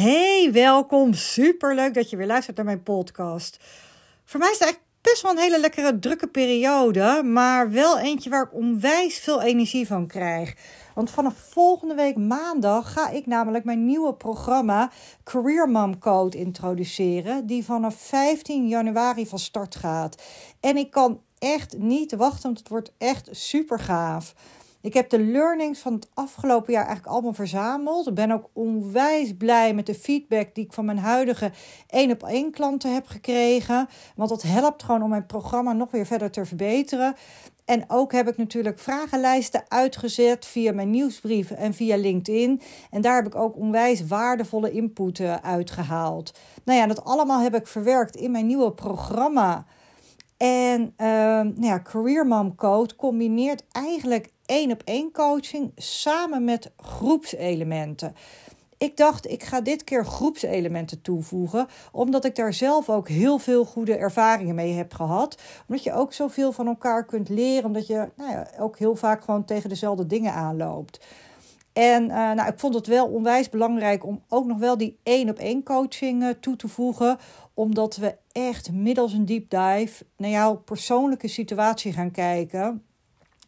Hey, welkom. Super leuk dat je weer luistert naar mijn podcast. Voor mij is het eigenlijk best wel een hele lekkere, drukke periode, maar wel eentje waar ik onwijs veel energie van krijg. Want vanaf volgende week maandag ga ik namelijk mijn nieuwe programma Career Mom Code introduceren, die vanaf 15 januari van start gaat. En ik kan echt niet wachten, want het wordt echt super gaaf. Ik heb de learnings van het afgelopen jaar eigenlijk allemaal verzameld. Ik ben ook onwijs blij met de feedback die ik van mijn huidige één op één klanten heb gekregen. Want dat helpt gewoon om mijn programma nog weer verder te verbeteren. En ook heb ik natuurlijk vragenlijsten uitgezet via mijn nieuwsbrief en via LinkedIn. En daar heb ik ook onwijs waardevolle input uh, uitgehaald. Nou ja, dat allemaal heb ik verwerkt in mijn nieuwe programma. En uh, nou ja, Career Mom Code combineert eigenlijk één op één coaching samen met groepselementen. Ik dacht, ik ga dit keer groepselementen toevoegen, omdat ik daar zelf ook heel veel goede ervaringen mee heb gehad. Omdat je ook zoveel van elkaar kunt leren, omdat je nou ja, ook heel vaak gewoon tegen dezelfde dingen aanloopt. En uh, nou, ik vond het wel onwijs belangrijk om ook nog wel die één op één coaching uh, toe te voegen. Omdat we echt middels een deep dive naar jouw persoonlijke situatie gaan kijken.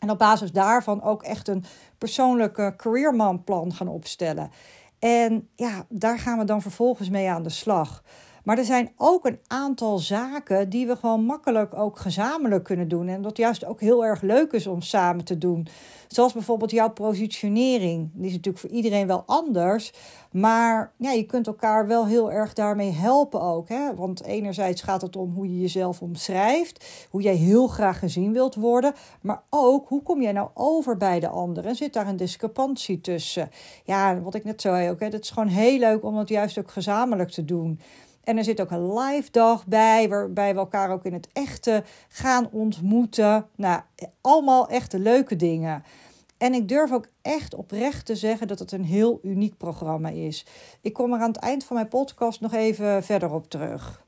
En op basis daarvan ook echt een persoonlijke careerman-plan gaan opstellen. En ja, daar gaan we dan vervolgens mee aan de slag. Maar er zijn ook een aantal zaken die we gewoon makkelijk ook gezamenlijk kunnen doen. En dat juist ook heel erg leuk is om samen te doen. Zoals bijvoorbeeld jouw positionering. Die is natuurlijk voor iedereen wel anders. Maar ja, je kunt elkaar wel heel erg daarmee helpen ook. Hè? Want enerzijds gaat het om hoe je jezelf omschrijft. Hoe jij heel graag gezien wilt worden. Maar ook hoe kom jij nou over bij de ander. En zit daar een discrepantie tussen? Ja, wat ik net zei ook. Hè? Het is gewoon heel leuk om dat juist ook gezamenlijk te doen. En er zit ook een live dag bij, waarbij we elkaar ook in het echte gaan ontmoeten. Nou, allemaal echte leuke dingen. En ik durf ook echt oprecht te zeggen dat het een heel uniek programma is. Ik kom er aan het eind van mijn podcast nog even verder op terug.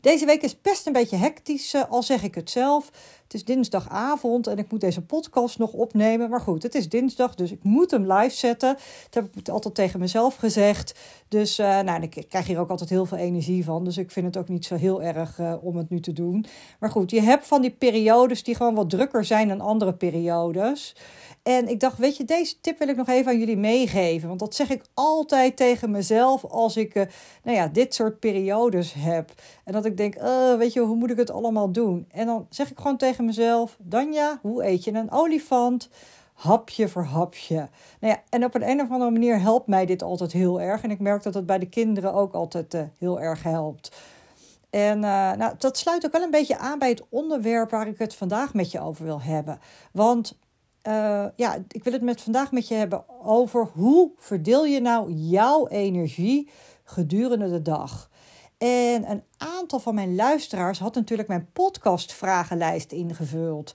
Deze week is best een beetje hectisch, eh, al zeg ik het zelf. Het is dinsdagavond en ik moet deze podcast nog opnemen. Maar goed, het is dinsdag, dus ik moet hem live zetten. Dat heb ik altijd tegen mezelf gezegd. Dus uh, nou, ik krijg hier ook altijd heel veel energie van. Dus ik vind het ook niet zo heel erg uh, om het nu te doen. Maar goed, je hebt van die periodes die gewoon wat drukker zijn dan andere periodes. En ik dacht, weet je, deze tip wil ik nog even aan jullie meegeven. Want dat zeg ik altijd tegen mezelf als ik uh, nou ja, dit soort periodes heb. En dat ik denk, weet je, hoe moet ik het allemaal doen? En dan zeg ik gewoon tegen mezelf, Danja, hoe eet je een olifant? hapje voor hapje. Nou ja, en op een, een of andere manier helpt mij dit altijd heel erg. En ik merk dat het bij de kinderen ook altijd uh, heel erg helpt. En uh, nou, dat sluit ook wel een beetje aan bij het onderwerp waar ik het vandaag met je over wil hebben. Want uh, ja, ik wil het met vandaag met je hebben over hoe verdeel je nou jouw energie gedurende de dag. En een aantal van mijn luisteraars had natuurlijk mijn podcast vragenlijst ingevuld.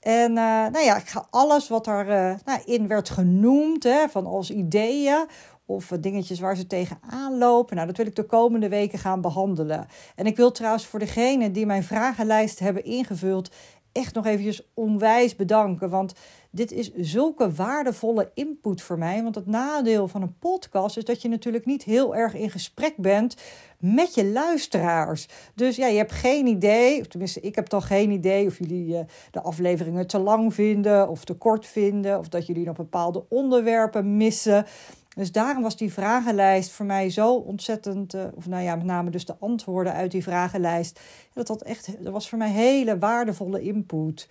En uh, nou ja, ik ga alles wat erin uh, nou, werd genoemd, hè, van als ideeën of dingetjes waar ze tegenaan lopen. Nou, dat wil ik de komende weken gaan behandelen. En ik wil trouwens voor degenen die mijn vragenlijst hebben ingevuld echt nog eventjes onwijs bedanken. Want dit is zulke waardevolle input voor mij. Want het nadeel van een podcast is dat je natuurlijk niet heel erg in gesprek bent met je luisteraars. Dus ja, je hebt geen idee, of tenminste, ik heb toch geen idee of jullie uh, de afleveringen te lang vinden of te kort vinden. Of dat jullie nog bepaalde onderwerpen missen. Dus daarom was die vragenlijst voor mij zo ontzettend, uh, of nou ja, met name dus de antwoorden uit die vragenlijst. Dat, dat, echt, dat was voor mij hele waardevolle input.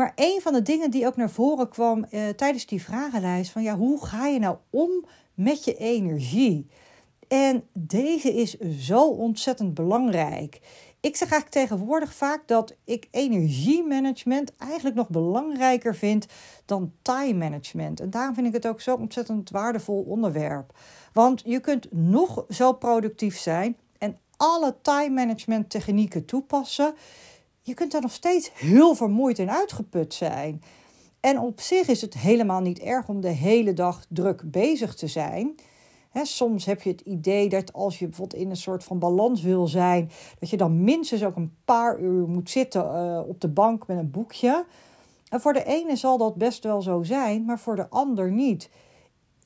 Maar een van de dingen die ook naar voren kwam uh, tijdens die vragenlijst: van ja, hoe ga je nou om met je energie? En deze is zo ontzettend belangrijk. Ik zeg eigenlijk tegenwoordig vaak dat ik energiemanagement eigenlijk nog belangrijker vind dan time management. En daarom vind ik het ook zo ontzettend waardevol onderwerp. Want je kunt nog zo productief zijn en alle time management technieken toepassen. Je kunt daar nog steeds heel vermoeid en uitgeput zijn. En op zich is het helemaal niet erg om de hele dag druk bezig te zijn soms heb je het idee dat als je bijvoorbeeld in een soort van balans wil zijn, dat je dan minstens ook een paar uur moet zitten uh, op de bank met een boekje. En voor de ene zal dat best wel zo zijn, maar voor de ander niet.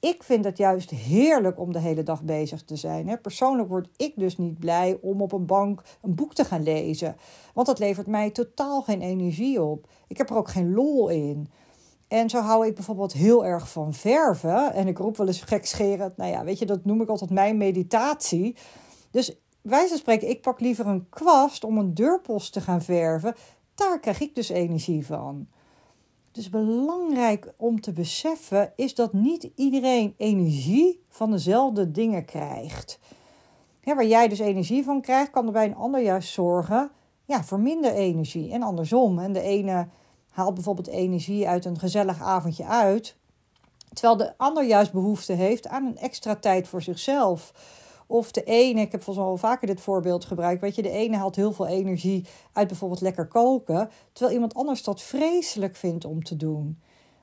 Ik vind het juist heerlijk om de hele dag bezig te zijn. Persoonlijk word ik dus niet blij om op een bank een boek te gaan lezen. Want dat levert mij totaal geen energie op. Ik heb er ook geen lol in. En zo hou ik bijvoorbeeld heel erg van verven. En ik roep wel eens gekscherend, nou ja, weet je, dat noem ik altijd mijn meditatie. Dus wij van spreken, ik pak liever een kwast om een deurpost te gaan verven. Daar krijg ik dus energie van. Dus belangrijk om te beseffen is dat niet iedereen energie van dezelfde dingen krijgt. Ja, waar jij dus energie van krijgt, kan er bij een ander juist zorgen ja, voor minder energie. En andersom. En de ene haalt bijvoorbeeld energie uit een gezellig avondje uit, terwijl de ander juist behoefte heeft aan een extra tijd voor zichzelf. Of de ene, ik heb volgens mij al vaker dit voorbeeld gebruikt, weet je, de ene haalt heel veel energie uit bijvoorbeeld lekker koken, terwijl iemand anders dat vreselijk vindt om te doen.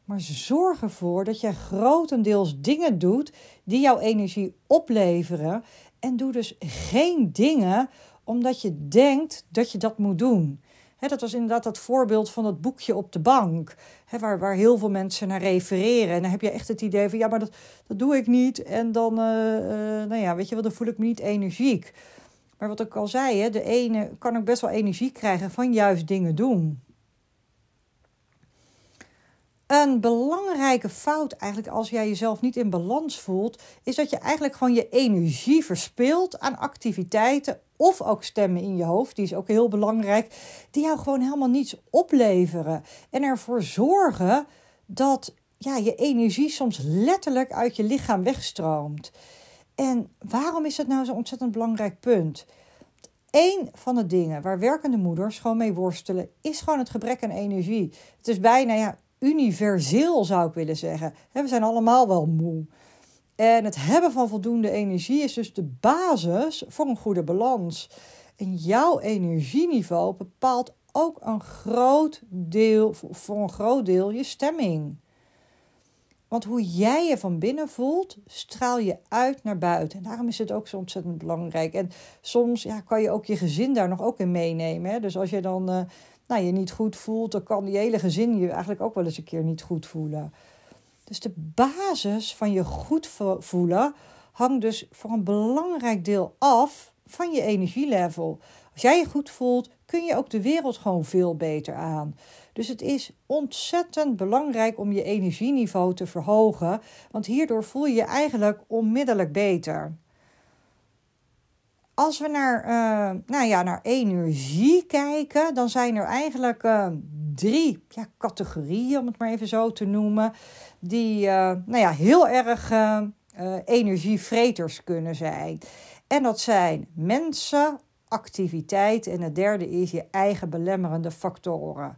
Maar zorg ervoor dat je grotendeels dingen doet die jouw energie opleveren. En doe dus geen dingen omdat je denkt dat je dat moet doen. Dat was inderdaad dat voorbeeld van dat boekje op de bank, waar, waar heel veel mensen naar refereren. En dan heb je echt het idee van, ja, maar dat, dat doe ik niet. En dan, uh, uh, nou ja, weet je wel, dan voel ik me niet energiek. Maar wat ik al zei, de ene kan ook best wel energie krijgen van juist dingen doen. Een belangrijke fout eigenlijk als jij jezelf niet in balans voelt, is dat je eigenlijk gewoon je energie verspilt aan activiteiten of ook stemmen in je hoofd, die is ook heel belangrijk, die jou gewoon helemaal niets opleveren en ervoor zorgen dat ja, je energie soms letterlijk uit je lichaam wegstroomt. En waarom is dat nou zo'n ontzettend belangrijk punt? Eén van de dingen waar werkende moeders gewoon mee worstelen, is gewoon het gebrek aan energie. Het is bijna ja, universeel, zou ik willen zeggen. We zijn allemaal wel moe. En het hebben van voldoende energie is dus de basis voor een goede balans. En jouw energieniveau bepaalt ook een groot deel, voor een groot deel je stemming. Want hoe jij je van binnen voelt, straal je uit naar buiten. En daarom is het ook zo ontzettend belangrijk. En soms ja, kan je ook je gezin daar nog ook in meenemen. Hè? Dus als je dan uh, nou, je niet goed voelt, dan kan die hele gezin je eigenlijk ook wel eens een keer niet goed voelen. Dus de basis van je goed voelen hangt dus voor een belangrijk deel af van je energielevel. Als jij je goed voelt, kun je ook de wereld gewoon veel beter aan. Dus het is ontzettend belangrijk om je energieniveau te verhogen, want hierdoor voel je je eigenlijk onmiddellijk beter. Als we naar, uh, nou ja, naar energie kijken, dan zijn er eigenlijk uh, drie categorieën, om het maar even zo te noemen, die uh, nou ja, heel erg energievreters kunnen zijn. En dat zijn mensen, activiteit en het derde is je eigen belemmerende factoren.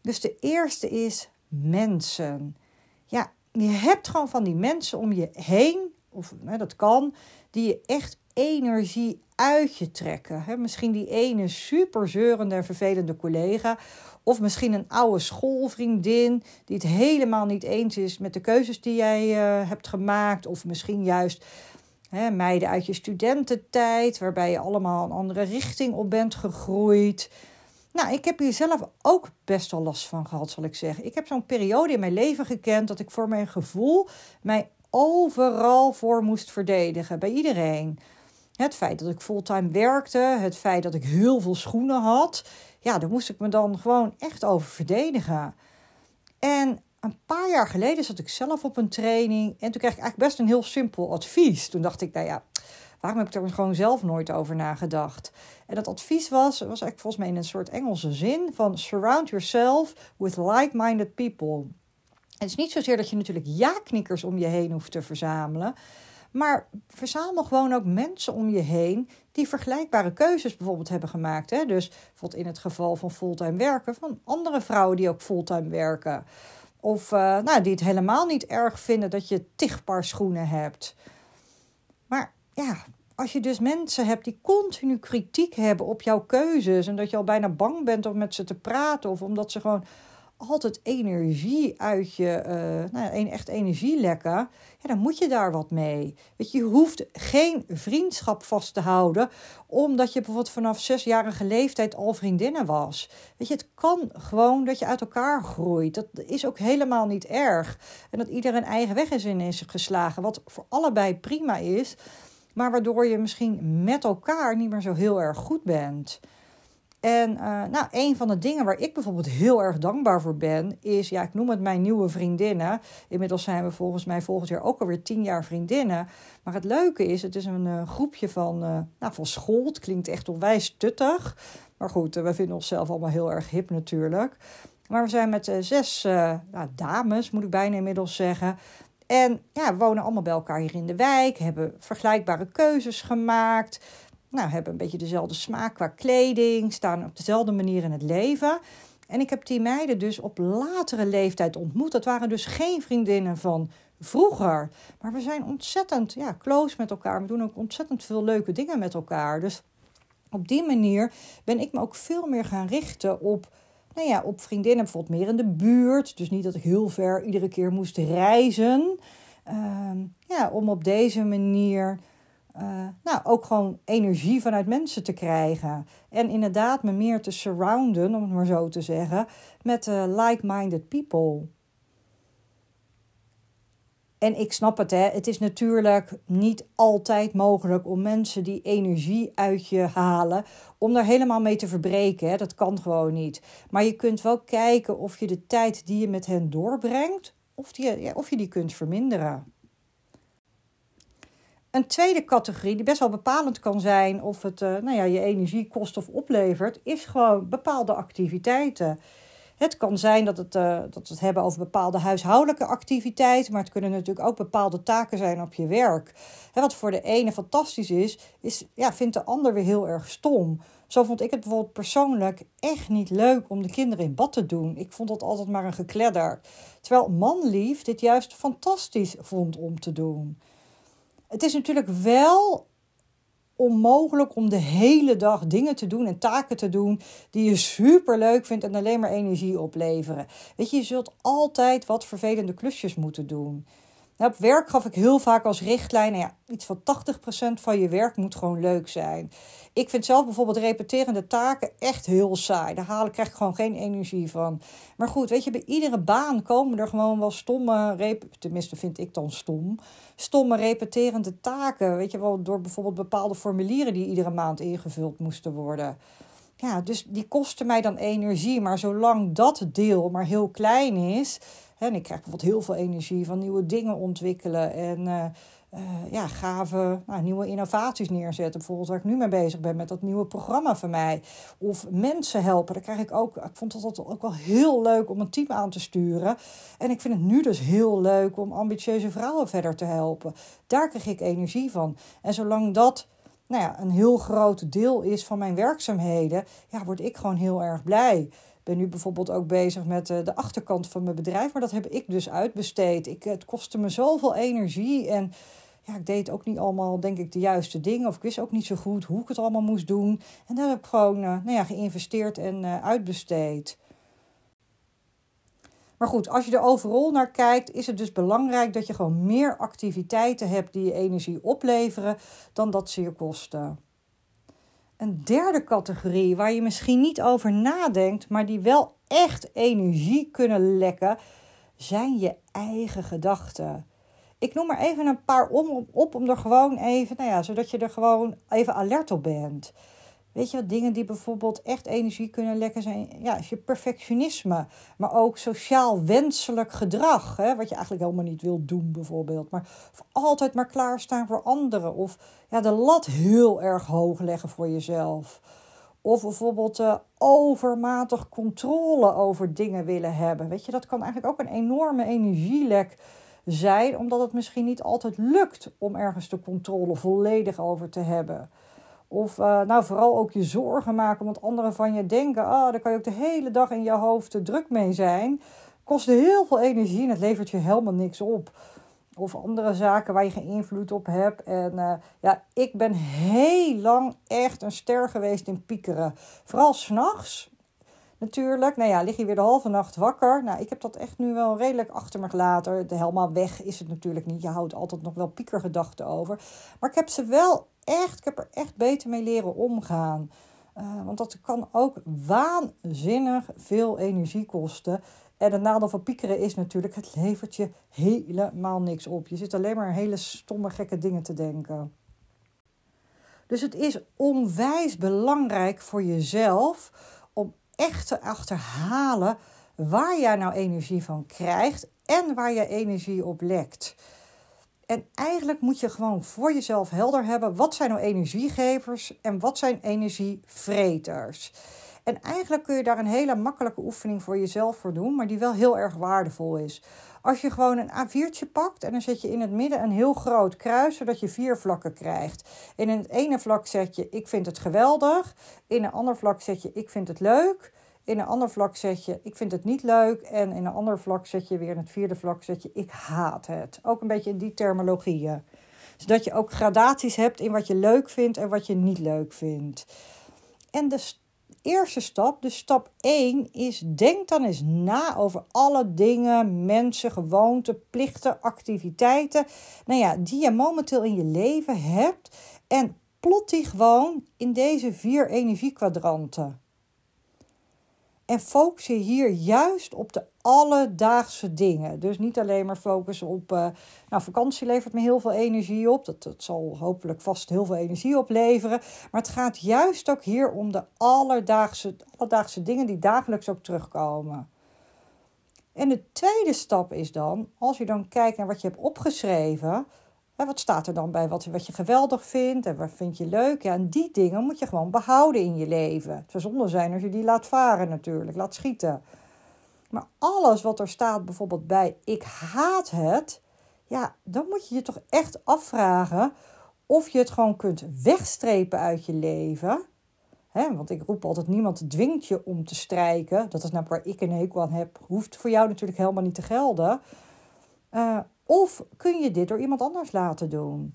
Dus de eerste is mensen. Ja, je hebt gewoon van die mensen om je heen, of hè, dat kan, die je echt energie uit je trekken. He, misschien die ene super zeurende en vervelende collega. Of misschien een oude schoolvriendin die het helemaal niet eens is met de keuzes die jij uh, hebt gemaakt. Of misschien juist he, meiden uit je studententijd, waarbij je allemaal een andere richting op bent gegroeid. Nou, ik heb hier zelf ook best wel last van gehad, zal ik zeggen. Ik heb zo'n periode in mijn leven gekend dat ik voor mijn gevoel mij overal voor moest verdedigen, bij iedereen. Het feit dat ik fulltime werkte, het feit dat ik heel veel schoenen had, ja, daar moest ik me dan gewoon echt over verdedigen. En een paar jaar geleden zat ik zelf op een training en toen kreeg ik eigenlijk best een heel simpel advies. Toen dacht ik, nou ja, waarom heb ik er gewoon zelf nooit over nagedacht? En dat advies was, was eigenlijk volgens mij in een soort Engelse zin van surround yourself with like-minded people. Het is niet zozeer dat je natuurlijk ja-knikkers om je heen hoeft te verzamelen. Maar verzamel gewoon ook mensen om je heen die vergelijkbare keuzes bijvoorbeeld hebben gemaakt. Hè? Dus bijvoorbeeld in het geval van fulltime werken, van andere vrouwen die ook fulltime werken. Of uh, nou, die het helemaal niet erg vinden dat je tig schoenen hebt. Maar ja, als je dus mensen hebt die continu kritiek hebben op jouw keuzes en dat je al bijna bang bent om met ze te praten of omdat ze gewoon altijd energie uit je, uh, nou, echt energie lekken, ja, dan moet je daar wat mee. Weet je, je hoeft geen vriendschap vast te houden, omdat je bijvoorbeeld vanaf zesjarige leeftijd al vriendinnen was. Weet je, het kan gewoon dat je uit elkaar groeit. Dat is ook helemaal niet erg. En dat ieder een eigen weg is in is geslagen, wat voor allebei prima is, maar waardoor je misschien met elkaar niet meer zo heel erg goed bent. En uh, nou, een van de dingen waar ik bijvoorbeeld heel erg dankbaar voor ben, is, ja, ik noem het mijn nieuwe vriendinnen. Inmiddels zijn we volgens mij volgend jaar ook alweer tien jaar vriendinnen. Maar het leuke is, het is een uh, groepje van, uh, nou, van school. Het klinkt echt onwijs tuttig. Maar goed, we vinden onszelf allemaal heel erg hip natuurlijk. Maar we zijn met zes nou, dames, moet ik bijna inmiddels zeggen. En ja, we wonen allemaal bij elkaar hier in de wijk, hebben vergelijkbare keuzes gemaakt nou, hebben een beetje dezelfde smaak qua kleding, staan op dezelfde manier in het leven. En ik heb die meiden dus op latere leeftijd ontmoet. Dat waren dus geen vriendinnen van vroeger. Maar we zijn ontzettend ja, close met elkaar. We doen ook ontzettend veel leuke dingen met elkaar. Dus op die manier ben ik me ook veel meer gaan richten op, nou ja, op vriendinnen. Bijvoorbeeld meer in de buurt. Dus niet dat ik heel ver iedere keer moest reizen. Uh, ja, om op deze manier uh, nou, ook gewoon energie vanuit mensen te krijgen. En inderdaad me meer te surrounden, om het maar zo te zeggen, met uh, like-minded people. En ik snap het, hè. het is natuurlijk niet altijd mogelijk om mensen die energie uit je halen, om daar helemaal mee te verbreken. Hè. Dat kan gewoon niet. Maar je kunt wel kijken of je de tijd die je met hen doorbrengt, of, die, ja, of je die kunt verminderen. Een tweede categorie die best wel bepalend kan zijn of het uh, nou ja, je energie kost of oplevert, is gewoon bepaalde activiteiten. Het kan zijn dat, het, uh, dat we het hebben over bepaalde huishoudelijke activiteiten, maar het kunnen natuurlijk ook bepaalde taken zijn op je werk. Wat voor de ene fantastisch is, is ja, vindt de ander weer heel erg stom. Zo vond ik het bijvoorbeeld persoonlijk echt niet leuk om de kinderen in bad te doen. Ik vond dat altijd maar een gekledder. Terwijl manlief dit juist fantastisch vond om te doen. Het is natuurlijk wel onmogelijk om de hele dag dingen te doen en taken te doen die je super leuk vindt en alleen maar energie opleveren. Weet je, je zult altijd wat vervelende klusjes moeten doen. Nou, op werk gaf ik heel vaak als richtlijn, nou ja, iets van 80% van je werk moet gewoon leuk zijn. Ik vind zelf bijvoorbeeld repeterende taken echt heel saai. Daar haal krijg ik gewoon geen energie van. Maar goed, weet je, bij iedere baan komen er gewoon wel stomme, tenminste vind ik dan stom, stomme repeterende taken. Weet je wel, door bijvoorbeeld bepaalde formulieren die iedere maand ingevuld moesten worden. Ja, dus die kosten mij dan energie. Maar zolang dat deel maar heel klein is, en ik krijg bijvoorbeeld heel veel energie van nieuwe dingen ontwikkelen en uh, ja, gave nou, nieuwe innovaties neerzetten. Bijvoorbeeld waar ik nu mee bezig ben met dat nieuwe programma van mij. Of mensen helpen. Daar krijg ik ook. Ik vond het ook wel heel leuk om een team aan te sturen. En ik vind het nu dus heel leuk om ambitieuze vrouwen verder te helpen. Daar krijg ik energie van. En zolang dat nou ja, een heel groot deel is van mijn werkzaamheden, ja, word ik gewoon heel erg blij ben nu bijvoorbeeld ook bezig met eh, de achterkant van mijn bedrijf. Maar dat heb ik dus uitbesteed. Ik, het kostte me zoveel energie. En ja, ik deed ook niet allemaal, denk ik, de juiste dingen. Of ik wist ook niet zo goed hoe ik het allemaal moest doen. En daar heb ik gewoon uh, nou ja, geïnvesteerd en uitbesteed. Maar goed, als je er overal naar kijkt, is het dus belangrijk dat je gewoon meer activiteiten hebt die je energie opleveren dan dat ze je kosten. Een derde categorie waar je misschien niet over nadenkt, maar die wel echt energie kunnen lekken, zijn je eigen gedachten. Ik noem er even een paar om, op om er gewoon even, nou ja, zodat je er gewoon even alert op bent. Weet je, dingen die bijvoorbeeld echt energie kunnen lekken zijn, ja, is je perfectionisme, maar ook sociaal wenselijk gedrag, hè, wat je eigenlijk helemaal niet wilt doen bijvoorbeeld, maar altijd maar klaarstaan voor anderen of ja, de lat heel erg hoog leggen voor jezelf. Of bijvoorbeeld uh, overmatig controle over dingen willen hebben. Weet je, dat kan eigenlijk ook een enorme energielek zijn, omdat het misschien niet altijd lukt om ergens de controle volledig over te hebben. Of uh, nou vooral ook je zorgen maken omdat anderen van je denken. Ah, daar kan je ook de hele dag in je hoofd druk mee zijn. Kost heel veel energie en het levert je helemaal niks op. Of andere zaken waar je geen invloed op hebt. En uh, ja, ik ben heel lang echt een ster geweest in piekeren. Vooral s'nachts. Natuurlijk. Nou ja, lig je weer de halve nacht wakker. Nou, ik heb dat echt nu wel redelijk achter me gelaten. De helemaal weg is het natuurlijk niet. Je houdt altijd nog wel piekergedachten over. Maar ik heb ze wel echt, ik heb er echt beter mee leren omgaan. Uh, want dat kan ook waanzinnig veel energie kosten. En het nadeel van piekeren is natuurlijk, het levert je helemaal niks op. Je zit alleen maar hele stomme, gekke dingen te denken. Dus het is onwijs belangrijk voor jezelf echt te achterhalen waar jij nou energie van krijgt en waar je energie op lekt. En eigenlijk moet je gewoon voor jezelf helder hebben: wat zijn nou energiegevers en wat zijn energievreters? En eigenlijk kun je daar een hele makkelijke oefening voor jezelf voor doen, maar die wel heel erg waardevol is. Als je gewoon een A4'tje pakt en dan zet je in het midden een heel groot kruis, zodat je vier vlakken krijgt. In het ene vlak zet je ik vind het geweldig, in een ander vlak zet je ik vind het leuk. In een ander vlak zet je ik vind het niet leuk. En in een ander vlak zet je weer in het vierde vlak zet je ik haat het. Ook een beetje in die terminologieën. Zodat je ook gradaties hebt in wat je leuk vindt en wat je niet leuk vindt. En de eerste stap, dus stap 1, is denk dan eens na over alle dingen, mensen, gewoonten, plichten, activiteiten. Nou ja, die je momenteel in je leven hebt. En plot die gewoon in deze vier energiekwadranten. En focus je hier juist op de alledaagse dingen. Dus niet alleen maar focussen op. Uh, nou, vakantie levert me heel veel energie op. Dat, dat zal hopelijk vast heel veel energie opleveren. Maar het gaat juist ook hier om de alledaagse, alledaagse dingen die dagelijks ook terugkomen. En de tweede stap is dan, als je dan kijkt naar wat je hebt opgeschreven wat staat er dan bij wat, wat je geweldig vindt en wat vind je leuk? Ja, en die dingen moet je gewoon behouden in je leven. Het zou zonde zijn als je die laat varen natuurlijk, laat schieten. Maar alles wat er staat bijvoorbeeld bij ik haat het, ja, dan moet je je toch echt afvragen of je het gewoon kunt wegstrepen uit je leven. want ik roep altijd, niemand dwingt je om te strijken. Dat is nou waar ik een hekel aan heb. Hoeft voor jou natuurlijk helemaal niet te gelden. Uh, of kun je dit door iemand anders laten doen?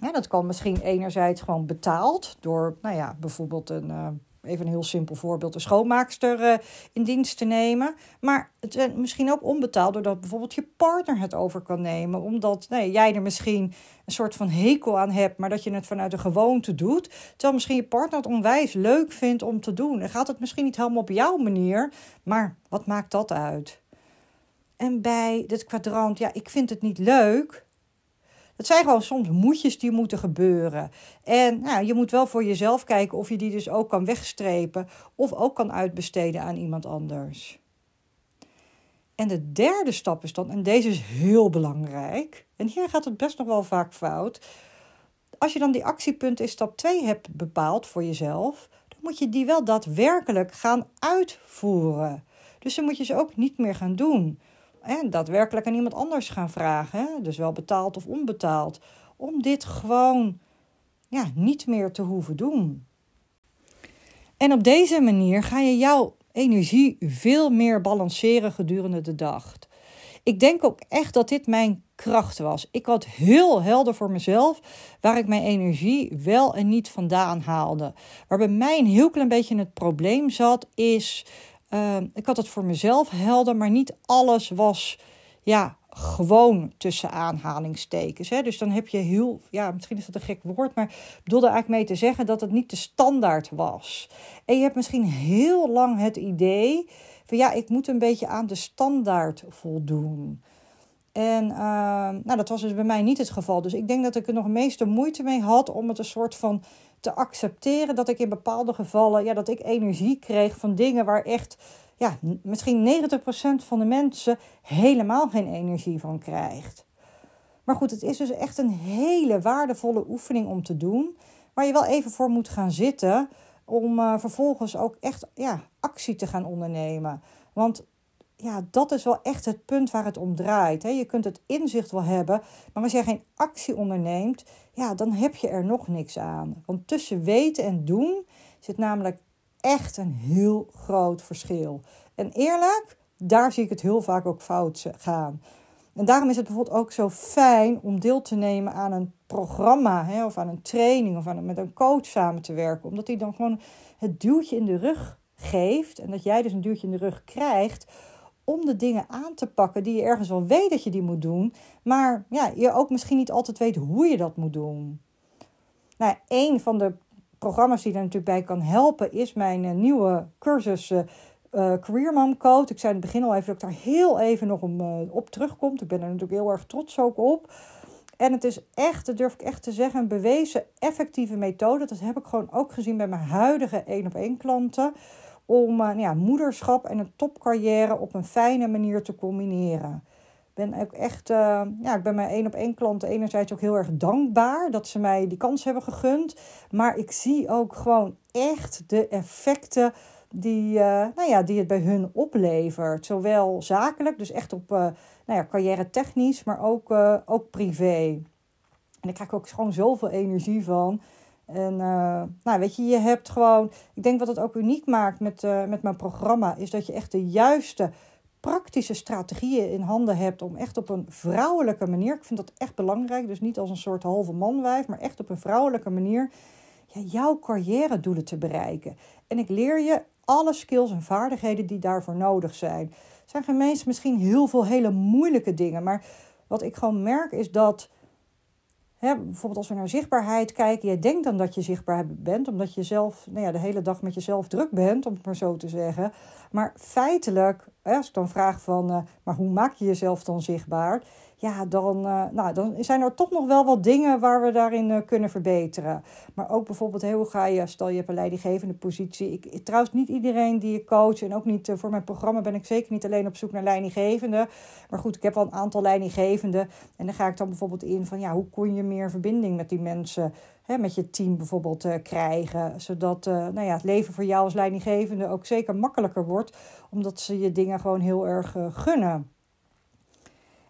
Ja, dat kan misschien enerzijds gewoon betaald door, nou ja, bijvoorbeeld een, uh, even een heel simpel voorbeeld, een schoonmaakster uh, in dienst te nemen. Maar het is misschien ook onbetaald doordat bijvoorbeeld je partner het over kan nemen. Omdat nee, jij er misschien een soort van hekel aan hebt, maar dat je het vanuit de gewoonte doet. Terwijl misschien je partner het onwijs leuk vindt om te doen. En gaat het misschien niet helemaal op jouw manier, maar wat maakt dat uit? En bij dit kwadrant, ja, ik vind het niet leuk. Dat zijn gewoon soms moedjes die moeten gebeuren. En nou, je moet wel voor jezelf kijken of je die dus ook kan wegstrepen of ook kan uitbesteden aan iemand anders. En de derde stap is dan, en deze is heel belangrijk, en hier gaat het best nog wel vaak fout. Als je dan die actiepunten in stap 2 hebt bepaald voor jezelf, dan moet je die wel daadwerkelijk gaan uitvoeren. Dus dan moet je ze ook niet meer gaan doen hè, daadwerkelijk aan iemand anders gaan vragen. Dus wel betaald of onbetaald. Om dit gewoon ja, niet meer te hoeven doen. En op deze manier ga je jouw energie veel meer balanceren gedurende de dag. Ik denk ook echt dat dit mijn kracht was. Ik had heel helder voor mezelf waar ik mijn energie wel en niet vandaan haalde. Waar bij mij een heel klein beetje het probleem zat, is Ehm, ik had het voor mezelf helder, maar niet alles was ja, gewoon tussen aanhalingstekens. Hè. Dus dan heb je heel, ja, misschien is dat een gek woord, maar ik bedoelde eigenlijk mee te zeggen dat het niet de standaard was. En je hebt misschien heel lang het idee van ja, ik moet een beetje aan de standaard voldoen. En uh, nou, dat was dus bij mij niet het geval. Dus ik denk dat ik er nog meeste moeite mee had om het een soort van te accepteren dat ik in bepaalde gevallen, ja, dat ik energie kreeg van dingen waar echt, ja, misschien 90% van de mensen helemaal geen energie van krijgt. Maar goed, het is dus echt een hele waardevolle oefening om te doen, waar je wel even voor moet gaan zitten om uh, vervolgens ook echt ja, actie te gaan ondernemen. Want ja, dat is wel echt het punt waar het om draait. Hè. Je kunt het inzicht wel hebben, maar als jij geen actie onderneemt, ja, dan heb je er nog niks aan. Want tussen weten en doen zit namelijk echt een heel groot verschil. En eerlijk, daar zie ik het heel vaak ook fout gaan. En daarom is het bijvoorbeeld ook zo fijn om deel te nemen aan een programma hè, of aan een training of aan, met een coach samen te werken. Omdat hij dan gewoon het duwtje in de rug geeft en dat jij dus een duwtje in de rug krijgt om de dingen aan te pakken die je ergens wel weet dat je die moet doen, maar ja, je ook misschien niet altijd weet hoe je dat moet doen. Nou, een van de programma's die er natuurlijk bij kan helpen is mijn eh, nieuwe cursus uh, Career Mom Code. Ik zei in het begin al even dat ik daar heel even nog om, op terugkom. Ik ben er natuurlijk heel erg trots ook op. En het is echt, dat durf ik echt te zeggen, een bewezen effectieve methode. Dat heb ik gewoon ook gezien bij mijn huidige één op één klanten om uh, nou ja, moederschap en een topcarrière op een fijne manier te combineren. Ik ben ook echt, uh, ja, ik ben mijn één op één klanten enerzijds ook heel erg dankbaar dat ze mij die kans hebben gegund. Maar ik zie ook gewoon echt de effecten die, uh, nou ja, die het bij hun oplevert. Zowel zakelijk, dus echt op nou ja, carrière technisch, maar ook, ook privé. En ik krijg ook gewoon zoveel energie van. En uh, nou, weet je, je hebt gewoon. Ik denk wat het ook uniek maakt met, uh, met mijn programma, is dat je echt de juiste praktische strategieën in handen hebt om echt op een vrouwelijke manier. Ik vind dat echt belangrijk. Dus niet als een soort halve manwijf, maar echt op een vrouwelijke manier. Ja, jouw carrière doelen te bereiken. En ik leer je alle skills en vaardigheden die daarvoor nodig zijn. Het zijn gemeens misschien heel veel hele moeilijke dingen. Maar wat ik gewoon merk is dat bijvoorbeeld als we naar zichtbaarheid kijken, je denkt dan dat je zichtbaar bent, omdat je zelf nou ja, de hele dag met jezelf druk bent, om het maar zo te zeggen. Maar feitelijk, als ik dan vraag van, uh, maar hoe maak je jezelf dan zichtbaar? ja, dan, uh, nou, dan zijn er toch nog wel wat dingen waar we daarin uh, kunnen verbeteren. Maar ook bijvoorbeeld, hey, hoe ga je, stel je hebt een leidinggevende positie. Ik, trouwens, niet iedereen die ik coach en ook niet voor mijn programma ben ik zeker niet alleen op zoek naar leidinggevende. Maar goed, ik heb wel een aantal leidinggevenden. En dan ga ik dan bijvoorbeeld in van, ja, hoe kun je meer verbinding met die mensen, hè, met je team bijvoorbeeld, krijgen. Zodat nou ja, het leven voor jou als leidinggevende ook zeker makkelijker wordt. Omdat ze je dingen gewoon heel erg gunnen.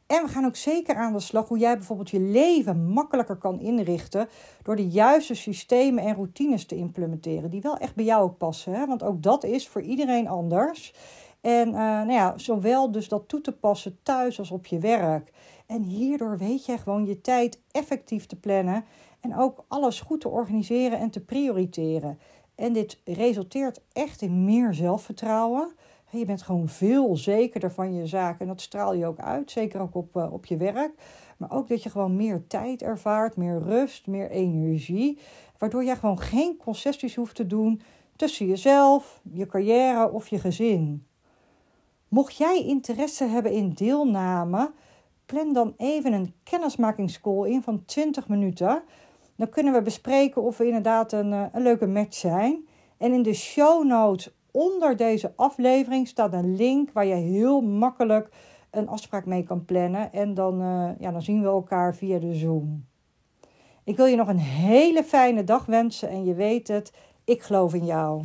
En we gaan ook zeker aan de slag hoe jij bijvoorbeeld je leven makkelijker kan inrichten door de juiste systemen en routines te implementeren die wel echt bij jou ook passen. Hè? Want ook dat is voor iedereen anders. En nou ja, zowel dus dat toe te passen thuis als op je werk. En hierdoor weet je gewoon je tijd effectief te plannen en ook alles goed te organiseren en te prioriteren. En dit resulteert echt in meer zelfvertrouwen. Je bent gewoon veel zekerder van je zaken en dat straal je ook uit, zeker ook op, uh, op je werk. Maar ook dat je gewoon meer tijd ervaart, meer rust, meer energie. Waardoor jij gewoon geen concessies hoeft te doen tussen jezelf, je carrière of je gezin. Mocht jij interesse hebben in deelname, plan dan even een kennismakingscall in van 20 minuten. Dan kunnen we bespreken of we inderdaad een, eh, een leuke match zijn. En in de show notes onder deze aflevering staat een link waar je heel makkelijk een afspraak mee kan plannen. En dan, uh, ja, dan zien we elkaar via de Zoom. Ik wil je nog een hele fijne dag wensen en je weet het, ik geloof in jou.